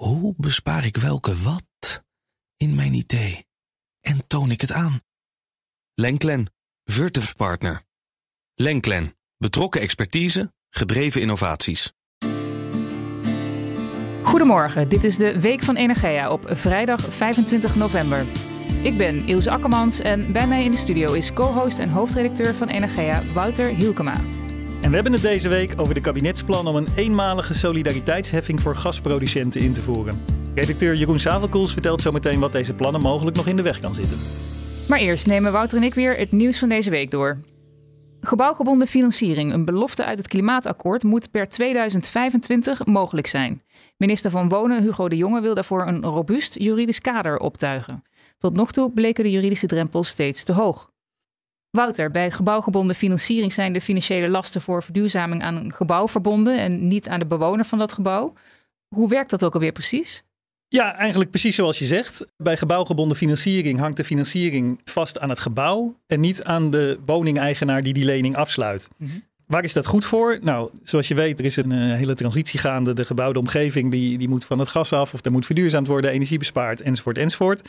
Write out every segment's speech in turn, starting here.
Hoe bespaar ik welke wat in mijn idee? En toon ik het aan? Lenklen, Virtuf Partner. Lenklen, betrokken expertise, gedreven innovaties. Goedemorgen, dit is de Week van Energia op vrijdag 25 november. Ik ben Ilse Akkermans en bij mij in de studio is co-host en hoofdredacteur van Energia Wouter Hielkema. En we hebben het deze week over de kabinetsplan om een eenmalige solidariteitsheffing voor gasproducenten in te voeren. Redacteur Jeroen Savelkoels vertelt zometeen wat deze plannen mogelijk nog in de weg kan zitten. Maar eerst nemen Wouter en ik weer het nieuws van deze week door. Gebouwgebonden financiering, een belofte uit het klimaatakkoord, moet per 2025 mogelijk zijn. Minister van Wonen Hugo de Jonge wil daarvoor een robuust juridisch kader optuigen. Tot nog toe bleken de juridische drempels steeds te hoog. Wouter, bij gebouwgebonden financiering zijn de financiële lasten voor verduurzaming aan een gebouw verbonden en niet aan de bewoner van dat gebouw. Hoe werkt dat ook alweer precies? Ja, eigenlijk precies zoals je zegt. Bij gebouwgebonden financiering hangt de financiering vast aan het gebouw en niet aan de woningeigenaar die die lening afsluit. Waar is dat goed voor? Nou, zoals je weet, er is een uh, hele transitie gaande. De gebouwde omgeving die, die moet van het gas af of er moet verduurzaamd worden, energie bespaard, enzovoort, enzovoort.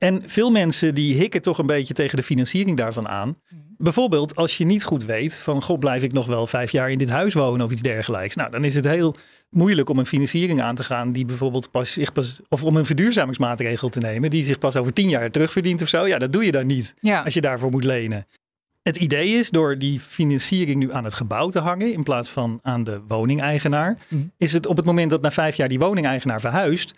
En veel mensen die hikken toch een beetje tegen de financiering daarvan aan. Bijvoorbeeld als je niet goed weet van, god, blijf ik nog wel vijf jaar in dit huis wonen of iets dergelijks. Nou, dan is het heel moeilijk om een financiering aan te gaan die bijvoorbeeld pas zich pas, of om een verduurzamingsmaatregel te nemen die zich pas over tien jaar terugverdient of zo. Ja, dat doe je dan niet Ja. als je daarvoor moet lenen. Het idee is door die financiering nu aan het gebouw te hangen in plaats van aan de woningeigenaar, Mhm. is het op het moment dat na vijf jaar die woningeigenaar verhuist,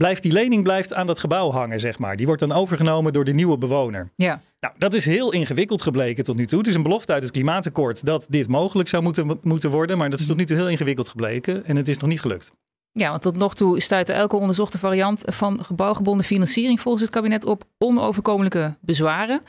blijft die lening blijft aan dat gebouw hangen, zeg maar. Die wordt dan overgenomen door de nieuwe bewoner. Ja. Nou, dat is heel ingewikkeld gebleken tot nu toe. Het is een belofte uit het klimaatakkoord dat dit mogelijk zou moeten, moeten worden, maar dat is tot nu toe heel ingewikkeld gebleken en het is nog niet gelukt. ja, want tot nog toe stuitte elke onderzochte variant van gebouwgebonden financiering volgens het kabinet op onoverkomelijke bezwaren.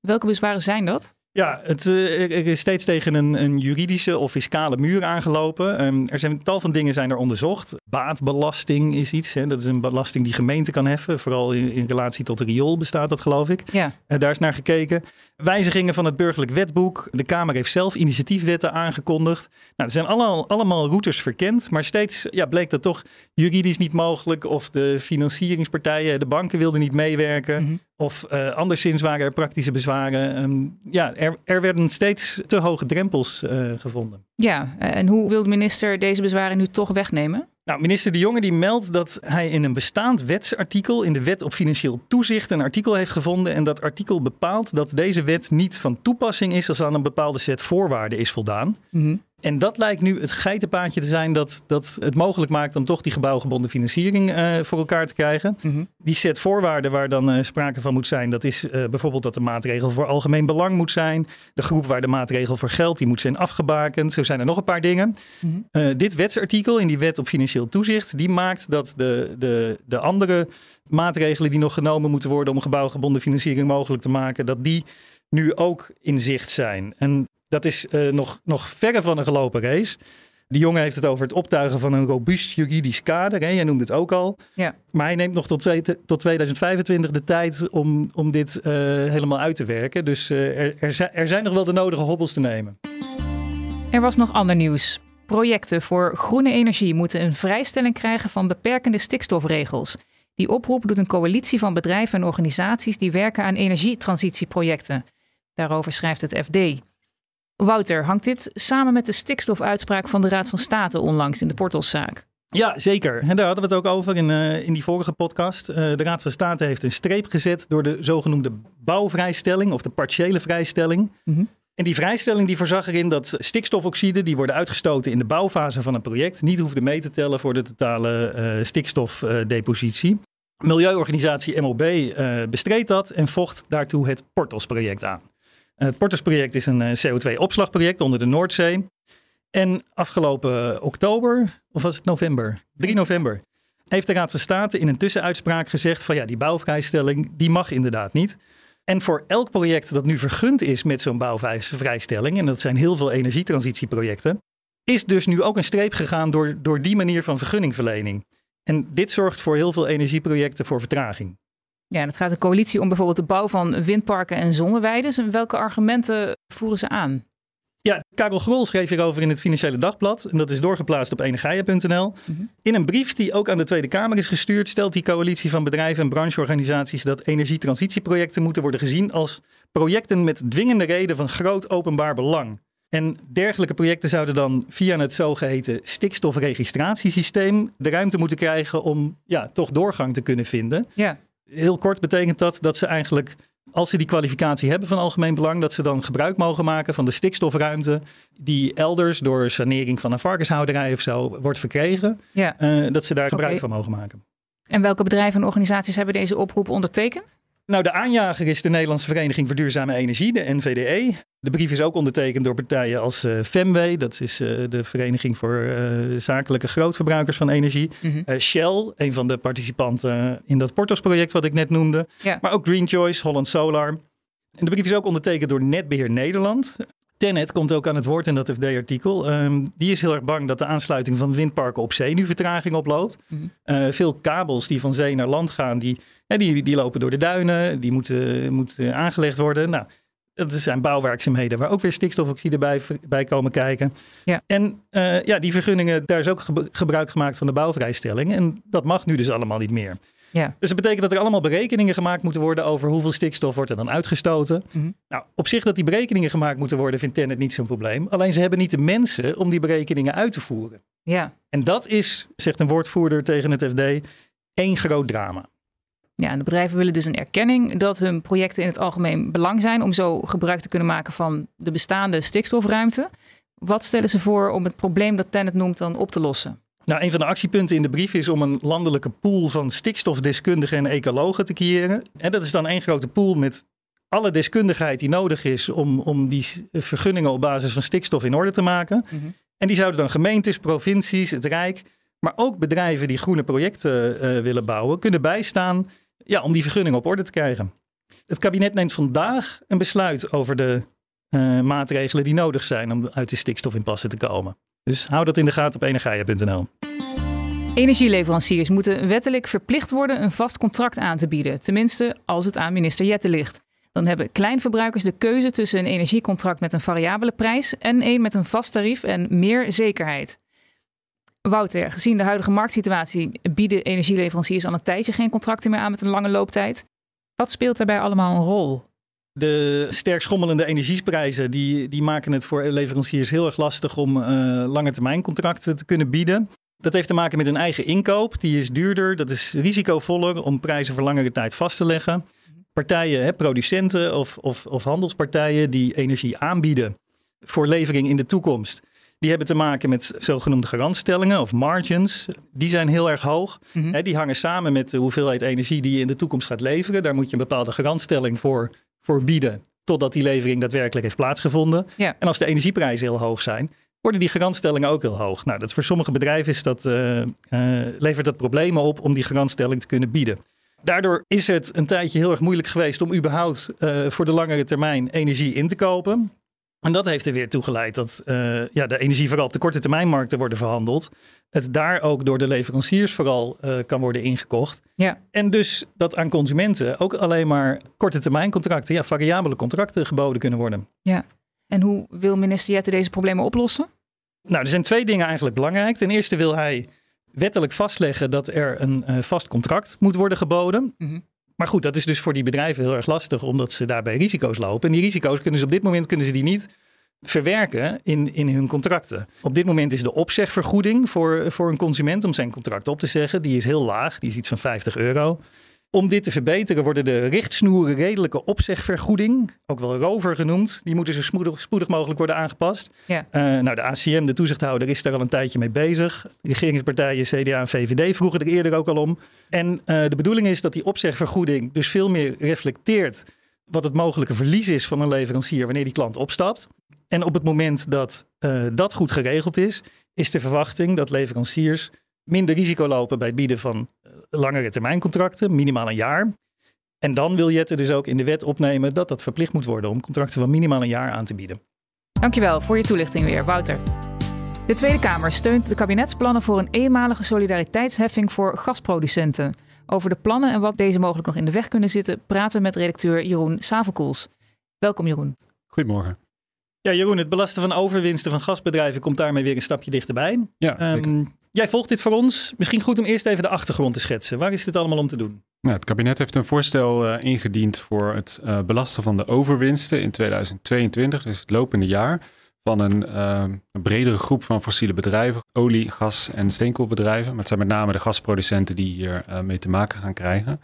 Welke bezwaren zijn dat? Ja, het eh, is steeds tegen een, een juridische of fiscale muur aangelopen. Ehm, er zijn tal van dingen zijn er onderzocht. Baatbelasting is iets. Hè, dat is een belasting die gemeente kan heffen. Vooral in, in relatie tot de riool bestaat dat, geloof ik. Ja. Eh, daar is naar gekeken. Wijzigingen van het burgerlijk wetboek. De Kamer heeft zelf initiatiefwetten aangekondigd. Nou, er zijn allemaal, allemaal routes verkend. Maar steeds ja, bleek dat toch juridisch niet mogelijk. Of de financieringspartijen, de banken wilden niet meewerken. Mhm. Of eh, anderszins waren er praktische bezwaren. Ehm, ja, er, er werden steeds te hoge drempels eh, gevonden. Ja, en hoe wil de minister deze bezwaren nu toch wegnemen? Nou, minister De Jonge die meldt dat hij in een bestaand wetsartikel in de wet op financieel toezicht een artikel heeft gevonden. En dat artikel bepaalt dat deze wet niet van toepassing is als aan een bepaalde set voorwaarden is voldaan. Mhm. En dat lijkt nu het geitenpaadje te zijn dat, dat het mogelijk maakt om toch die gebouwgebonden financiering eh, voor elkaar te krijgen. Mhm. Die set voorwaarden waar dan eh, sprake van moet zijn, dat is eh, bijvoorbeeld dat de maatregel voor algemeen belang moet zijn. De groep waar de maatregel voor geldt, die moet zijn afgebakend. Zo zijn er nog een paar dingen. Mhm. Dit wetsartikel in die wet op financieel toezicht, die maakt dat de, de, de andere maatregelen die nog genomen moeten worden om gebouwgebonden financiering mogelijk te maken, dat die nu ook in zicht zijn. En dat is eh, nog, nog verre van een gelopen race. Die jongen heeft het over het optuigen van een robuust juridisch kader. Hè? Jij noemde het ook al. Ja. Maar hij neemt nog tot, twee- tot 2025 de tijd om, om dit eh, helemaal uit te werken. Dus eh, er, er, zijn, er zijn nog wel de nodige hobbels te nemen. Er was nog ander nieuws. Projecten voor groene energie moeten een vrijstelling krijgen van beperkende stikstofregels. Die oproep doet een coalitie van bedrijven en organisaties die werken aan energietransitieprojecten. Daarover schrijft het FD. Wouter, hangt dit samen met de stikstofuitspraak van de Raad van State onlangs in de Portoszaak? Ja, zeker. En daar hadden we het ook over in, eh, in die vorige podcast. Eh, de Raad van State heeft een streep gezet door de zogenoemde bouwvrijstelling of de partiële vrijstelling. Mhm. En die vrijstelling die voorzag erin dat stikstofoxiden die worden uitgestoten in de bouwfase van een project niet hoefden mee te tellen voor de totale eh, stikstofdepositie. Milieuorganisatie MOB bestreed dat en vocht daartoe het Portos-project aan. Het Portos-project is een eh, CO2-opslagproject onder de Noordzee. En afgelopen oktober, of was het november? 3 november, heeft de Raad van State in een tussenuitspraak gezegd van ja, die bouwvrijstelling, die mag inderdaad niet. En voor elk project dat nu vergund is met zo'n bouwvrijstelling, en dat zijn heel veel energietransitieprojecten, is dus nu ook een streep gegaan door, door die manier van vergunningverlening. En dit zorgt voor heel veel energieprojecten voor vertraging. Ja, en het gaat een coalitie om bijvoorbeeld de bouw van windparken en zonneweiden. En welke argumenten voeren ze aan? Ja, Karel Grol schreef hierover in het Financiële Dagblad. En dat is doorgeplaatst op enegaia.nl. Mhm. In een brief die ook aan de Tweede Kamer is gestuurd, stelt die coalitie van bedrijven en brancheorganisaties dat energietransitieprojecten moeten worden gezien als projecten met dwingende reden van groot openbaar belang. En dergelijke projecten zouden dan via het zogeheten stikstofregistratiesysteem de ruimte moeten krijgen om ja, toch doorgang te kunnen vinden. Ja, Heel kort betekent dat dat ze eigenlijk, als ze die kwalificatie hebben van algemeen belang, dat ze dan gebruik mogen maken van de stikstofruimte die elders door sanering van een varkenshouderij of zo wordt verkregen. ja. eh, dat ze daar gebruik van mogen maken. En welke bedrijven en organisaties hebben deze oproep ondertekend? Nou, de aanjager is de Nederlandse Vereniging voor Duurzame Energie, de NVDE. De brief is ook ondertekend door partijen als eh FEMWE, dat is eh, de Vereniging voor eh, Zakelijke Grootverbruikers van Energie. Mhm. Shell, een van de participanten in dat Portos-project wat ik net noemde. Ja. Maar ook Green Choice, Holland Solar. En de brief is ook ondertekend door Netbeheer Nederland. Tenet komt ook aan het woord in dat FD-artikel. Ehm, die is heel erg bang dat de aansluiting van windparken op zee nu vertraging oploopt. Mhm. Eh, veel kabels die van zee naar land gaan, die, die, die lopen door de duinen. Die moeten, moeten aangelegd worden. Nou, dat zijn bouwwerkzaamheden waar ook weer stikstofoxide bij, bij komen kijken. Ja. En eh, ja, die vergunningen, daar is ook gebruik gemaakt van de bouwvrijstelling. En dat mag nu dus allemaal niet meer. Ja. Dus dat betekent dat er allemaal berekeningen gemaakt moeten worden over hoeveel stikstof wordt er dan uitgestoten. Mhm. Nou, op zich dat die berekeningen gemaakt moeten worden, vindt Tennet niet zo'n probleem. Alleen ze hebben niet de mensen om die berekeningen uit te voeren. Ja. En dat is, zegt een woordvoerder tegen het FD, één groot drama. Ja, en de bedrijven willen dus een erkenning dat hun projecten in het algemeen belang zijn om zo gebruik te kunnen maken van de bestaande stikstofruimte. Wat stellen ze voor om het probleem dat Tennet noemt dan op te lossen? Nou, een van de actiepunten in de brief is om een landelijke pool van stikstofdeskundigen en ecologen te creëren. En dat is dan één grote pool met alle deskundigheid die nodig is om, om die vergunningen op basis van stikstof in orde te maken. Mhm. En die zouden dan gemeentes, provincies, het Rijk, maar ook bedrijven die groene projecten eh, willen bouwen, kunnen bijstaan ja, om die vergunningen op orde te krijgen. Het kabinet neemt vandaag een besluit over de eh, maatregelen die nodig zijn om uit de stikstofimpasse te komen. Dus hou dat in de gaten op energia.nl. Energieleveranciers moeten wettelijk verplicht worden een vast contract aan te bieden. Tenminste, als het aan minister Jette ligt. Dan hebben kleinverbruikers de keuze tussen een energiecontract met een variabele prijs en een met een vast tarief en meer zekerheid. Wouter, gezien de huidige marktsituatie bieden energieleveranciers al een tijdje geen contracten meer aan met een lange looptijd. Wat speelt daarbij allemaal een rol? De sterk schommelende energieprijzen die, die maken het voor leveranciers heel erg lastig om eh lange termijn contracten te kunnen bieden. Dat heeft te maken met hun eigen inkoop. Die is duurder, dat is risicovoller om prijzen voor langere tijd vast te leggen. Partijen, hè, producenten of, of, of handelspartijen die energie aanbieden voor levering in de toekomst. Die hebben te maken met zogenoemde garantstellingen of margins. Die zijn heel erg hoog. Mhm. Die hangen samen met de hoeveelheid energie die je in de toekomst gaat leveren. Daar moet je een bepaalde garantstelling voor, voor bieden. Totdat die levering daadwerkelijk heeft plaatsgevonden. Ja. En als de energieprijzen heel hoog zijn, worden die garantstellingen ook heel hoog. Nou, dat voor sommige bedrijven is dat, eh, eh, levert dat problemen op om die garantstelling te kunnen bieden. Daardoor is het een tijdje heel erg moeilijk geweest om überhaupt eh, voor de langere termijn energie in te kopen. En dat heeft er weer toe geleid dat eh, ja, de energie vooral op de korte termijnmarkten worden verhandeld. Het daar ook door de leveranciers vooral eh, kan worden ingekocht. Ja. En dus dat aan consumenten ook alleen maar korte termijn contracten, ja, variabele contracten geboden kunnen worden. En hoe wil minister Jette deze problemen oplossen? Nou, er zijn twee dingen eigenlijk belangrijk. Ten eerste wil hij wettelijk vastleggen dat er een eh, vast contract moet worden geboden. Mhm. Maar goed, dat is dus voor die bedrijven heel erg lastig, omdat ze daarbij risico's lopen. En die risico's kunnen ze op dit moment kunnen ze die niet verwerken in, in hun contracten. Op dit moment is de opzegvergoeding voor, voor een consument om zijn contract op te zeggen, die is heel laag, die is iets van 50 euro. Om dit te verbeteren worden de richtsnoeren redelijke opzegvergoeding, ook wel rover genoemd, die moeten zo spoedig, spoedig mogelijk worden aangepast. Ja. Eh, nou, de ACM, de toezichthouder, is daar al een tijdje mee bezig. Regeringspartijen CDA en VVD vroegen er eerder ook al om. En eh, de bedoeling is dat die opzegvergoeding dus veel meer reflecteert wat het mogelijke verlies is van een leverancier wanneer die klant opstapt. En op het moment dat eh, dat goed geregeld is, is de verwachting dat leveranciers minder risico lopen bij het bieden van langere termijncontracten, minimaal een jaar. En dan wil Jette dus ook in de wet opnemen dat dat verplicht moet worden om contracten van minimaal een jaar aan te bieden. Dankjewel voor je toelichting weer, Wouter. De Tweede Kamer steunt de kabinetsplannen voor een eenmalige solidariteitsheffing voor gasproducenten. Over de plannen en wat deze mogelijk nog in de weg kunnen zitten, praten we met redacteur Jeroen Savelkoels. Welkom Jeroen. Goedemorgen. Ja, Jeroen, het belasten van overwinsten van gasbedrijven komt daarmee weer een stapje dichterbij. Ja, um, jij volgt dit voor ons. Misschien goed om eerst even de achtergrond te schetsen. Waar is dit allemaal om te doen? Nou, het kabinet heeft een voorstel uh, ingediend voor het uh, belasten van de overwinsten in 2022, dus het lopende jaar, van een, uh, een, bredere groep van fossiele bedrijven, olie, gas en steenkoolbedrijven. Maar het zijn met name de gasproducenten die hier mee te maken gaan krijgen.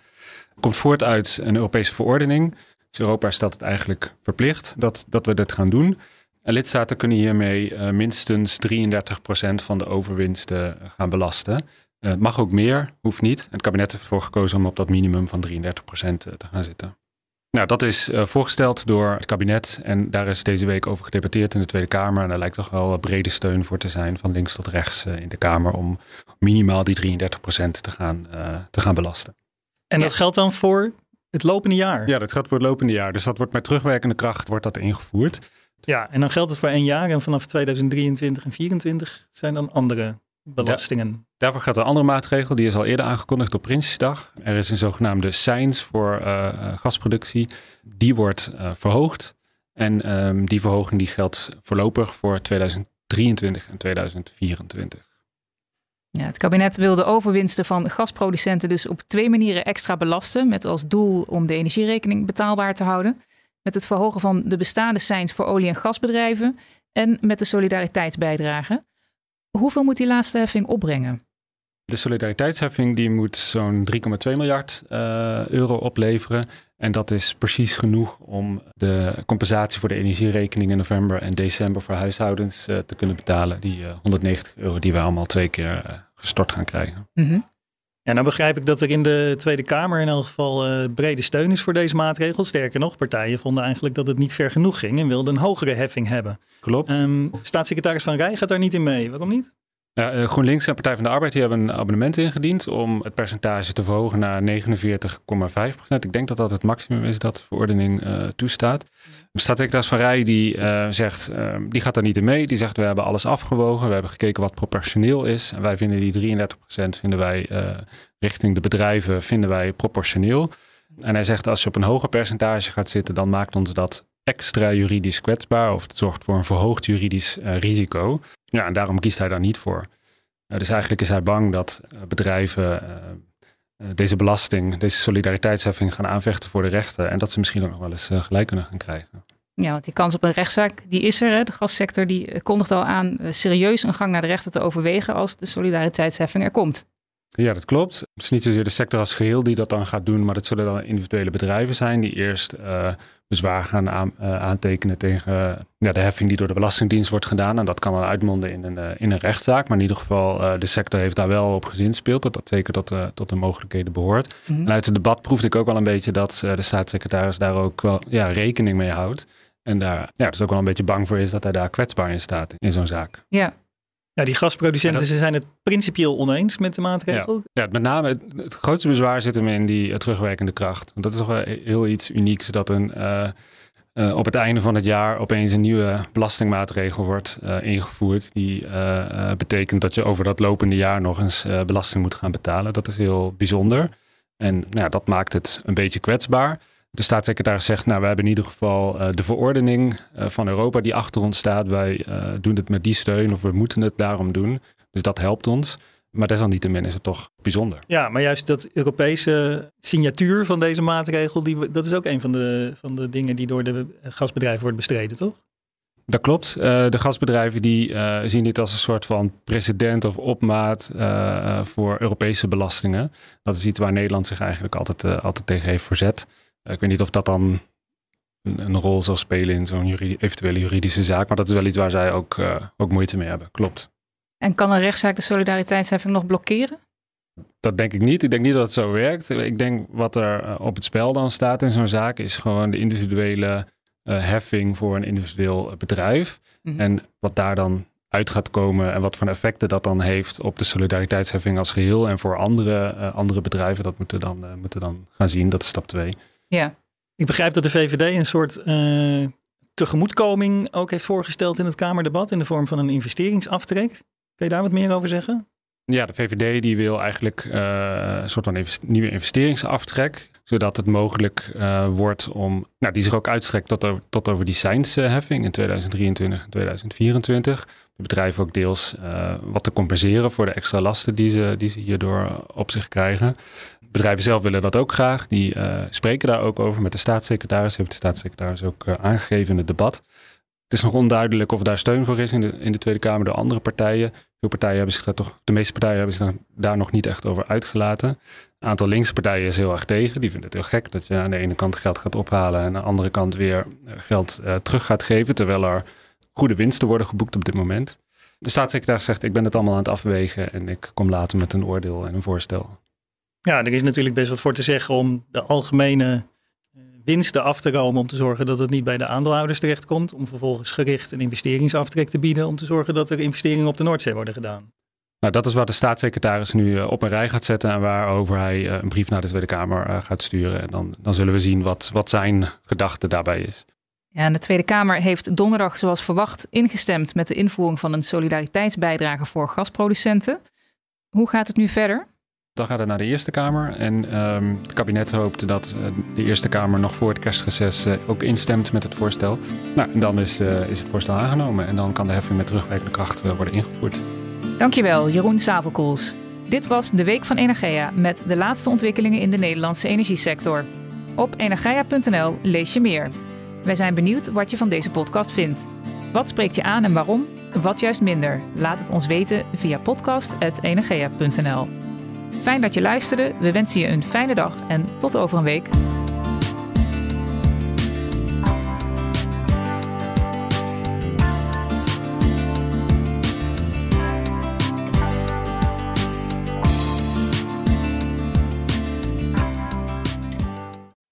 Komt voort uit een Europese verordening. Dus Europa stelt het eigenlijk verplicht dat, dat we dit gaan doen. En lidstaten kunnen hiermee uh, minstens 33% van de overwinsten gaan belasten. Uh, mag ook meer, hoeft niet. Het kabinet heeft ervoor gekozen om op dat minimum van 33% te gaan zitten. Nou, dat is uh, voorgesteld door het kabinet en daar is deze week over gedebatteerd in de Tweede Kamer. En daar lijkt toch wel brede steun voor te zijn van links tot rechts in de Kamer om minimaal die 33% te gaan, te gaan belasten. En dat geldt dan voor het lopende jaar? Ja, dat geldt voor het lopende jaar. Dus dat wordt met terugwerkende kracht wordt dat ingevoerd. Ja, en dan geldt het voor één jaar en vanaf 2023 en 2024 zijn dan andere belastingen. Ja, daarvoor gaat een andere maatregel, die is al eerder aangekondigd op Prinsjesdag. Er is een zogenaamde SEINS voor uh, gasproductie. Die wordt uh, verhoogd. En um, die verhoging die geldt voorlopig voor 2023 en 2024. Ja, het kabinet wil de overwinsten van gasproducenten dus op twee manieren extra belasten, met als doel om de energierekening betaalbaar te houden met het verhogen van de bestaande seins voor olie- en gasbedrijven en met de solidariteitsbijdrage. Hoeveel moet die laatste heffing opbrengen? De solidariteitsheffing die moet zo'n 3,2 miljard uh, euro opleveren. En dat is precies genoeg om de compensatie voor de energierekening in november en december voor huishoudens uh, te kunnen betalen. Die uh, 190 euro die we allemaal twee keer gestort gaan krijgen. Mm -hmm. Ja, nou begrijp ik dat er in de Tweede Kamer in elk geval uh, brede steun is voor deze maatregel. Sterker nog, partijen vonden eigenlijk dat het niet ver genoeg ging en wilden een hogere heffing hebben. Klopt. Um, staatssecretaris Van Rij gaat daar niet in mee. Waarom niet? Uh, GroenLinks en Partij van de Arbeid hebben een abonnement ingediend om het percentage te verhogen naar 49,5% Ik denk dat dat het maximum is dat de verordening uh, toestaat. Staatssecretaris Van Rij die uh, zegt, die gaat daar niet in mee. Die zegt we hebben alles afgewogen, we hebben gekeken wat proportioneel is. En wij vinden die 33% vinden wij richting de bedrijven vinden wij proportioneel. En hij zegt als je op een hoger percentage gaat zitten, dan maakt ons dat extra juridisch kwetsbaar of het zorgt voor een verhoogd juridisch uh, risico. Ja, en daarom kiest hij daar niet voor. Uh, dus eigenlijk is hij bang dat uh, bedrijven deze belasting, deze solidariteitsheffing gaan aanvechten voor de rechten en dat ze misschien ook nog wel eens gelijk kunnen gaan krijgen. Ja, want die kans op een rechtszaak, die is er. Hè. De gassector die kondigt al aan serieus een gang naar de rechter te overwegen als de solidariteitsheffing er komt. Ja, dat klopt. Het is niet zozeer de sector als geheel die dat dan gaat doen, maar het zullen dan individuele bedrijven zijn die eerst uh, bezwaar gaan aan, uh, aantekenen tegen uh, ja, de heffing die door de Belastingdienst wordt gedaan. En dat kan dan uitmonden in een, in een rechtszaak. Maar in ieder geval, de sector heeft daar wel op gezinspeeld, dat dat zeker tot, tot de mogelijkheden behoort. Mm -hmm. En uit het debat proefde ik ook wel een beetje dat de staatssecretaris daar ook wel ja, rekening mee houdt. En daar ja, dus ook wel een beetje bang voor is dat hij daar kwetsbaar in staat in zo'n zaak. Ja, ja, die gasproducenten ze zijn het principieel oneens met de maatregel. Ja, ja met name het, het, grootste bezwaar zit hem in die uh, terugwerkende kracht. Want dat is toch wel heel iets unieks dat een, uh, uh, op het einde van het jaar opeens een nieuwe belastingmaatregel wordt ingevoerd. Die betekent dat je over dat lopende jaar nog eens belasting moet gaan betalen. Dat is heel bijzonder. En nou dat maakt het een beetje kwetsbaar. De staatssecretaris zegt, nou, we hebben in ieder geval uh, de verordening uh, van Europa die achter ons staat. Wij uh, doen het met die steun of we moeten het daarom doen. Dus dat helpt ons. Maar desalniettemin is het toch bijzonder. Ja, maar juist dat Europese signatuur van deze maatregel, die, dat is ook een van de, van de dingen die door de gasbedrijven wordt bestreden, toch? Dat klopt. Uh, de gasbedrijven die uh, zien dit als een soort van precedent of opmaat uh, voor Europese belastingen. Dat is iets waar Nederland zich eigenlijk altijd, altijd tegen heeft verzet. Ik weet niet of dat dan een, een rol zal spelen in zo'n juridi eventuele juridische zaak. Maar dat is wel iets waar zij ook, uh, ook moeite mee hebben. Klopt. En kan een rechtszaak de solidariteitsheffing nog blokkeren? Dat denk ik niet. Ik denk niet dat het zo werkt. Ik denk wat er eh, op het spel dan staat in zo'n zaak is gewoon de individuele uh, heffing voor een individueel bedrijf. Mm -hmm. En wat daar dan uit gaat komen en wat voor effecten dat dan heeft op de solidariteitsheffing als geheel en voor andere, uh, andere bedrijven, dat moeten we dan, uh, moeten dan gaan zien. Dat is stap 2. Ja. Ik begrijp dat de VVD een soort uh, tegemoetkoming ook heeft voorgesteld in het Kamerdebat in de vorm van een investeringsaftrek. Kun je daar wat meer over zeggen? Ja, de VVD die wil eigenlijk uh, een soort van invest nieuwe investeringsaftrek. zodat het mogelijk uh, wordt om, nou, die zich ook uitstrekt tot, over, tot over die seinsheffing in 2023 en 2024. De bedrijven ook deels uh, wat te compenseren voor de extra lasten die ze, die ze hierdoor op zich krijgen. Bedrijven zelf willen dat ook graag. Die uh, spreken daar ook over met de staatssecretaris. Heeft de staatssecretaris ook aangegeven in het debat. Het is nog onduidelijk of daar steun voor is in de, in de Tweede Kamer door andere partijen. Veel partijen hebben zich daar toch, de meeste partijen hebben zich daar nog niet echt over uitgelaten. Een aantal linkse partijen is heel erg tegen. Die vinden het heel gek dat je aan de ene kant geld gaat ophalen en aan de andere kant weer eh, geld terug gaat geven. Terwijl er goede winsten worden geboekt op dit moment. De staatssecretaris zegt: Ik ben het allemaal aan het afwegen en ik kom later met een oordeel en een voorstel. Ja, er is natuurlijk best wat voor te zeggen om de algemene winsten af te komen om te zorgen dat het niet bij de aandeelhouders terechtkomt. Om vervolgens gericht een investeringsaftrek te bieden om te zorgen dat er investeringen op de Noordzee worden gedaan. Nou, dat is wat de staatssecretaris nu eh, op een rij gaat zetten en waarover hij eh, een brief naar de Tweede Kamer eh, gaat sturen. En dan, dan zullen we zien wat, wat zijn gedachte daarbij is. Ja, en de Tweede Kamer heeft donderdag, zoals verwacht, ingestemd met de invoering van een solidariteitsbijdrage voor gasproducenten. Hoe gaat het nu verder? Dan gaat het naar de Eerste Kamer. En um, het kabinet hoopt dat uh, de Eerste Kamer nog voor het kerstreces uh, ook instemt met het voorstel. Nou, en dan is, uh, is het voorstel aangenomen. En dan kan de heffing met terugwerkende kracht worden ingevoerd. Dankjewel, Jeroen Savelkoels. Dit was de Week van Energia met de laatste ontwikkelingen in de Nederlandse energiesector. Op energia.nl lees je meer. Wij zijn benieuwd wat je van deze podcast vindt. Wat spreekt je aan en waarom? Wat juist minder? Laat het ons weten via podcast.energia.nl. Fijn dat je luisterde. We wensen je een fijne dag en tot over een week.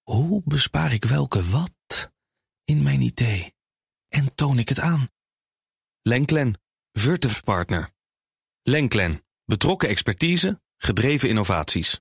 Hoe bespaar ik welke wat in mijn idee en toon ik het aan? Lenklen, Virtuf Partner. Lenklen, betrokken expertise Gedreven innovaties.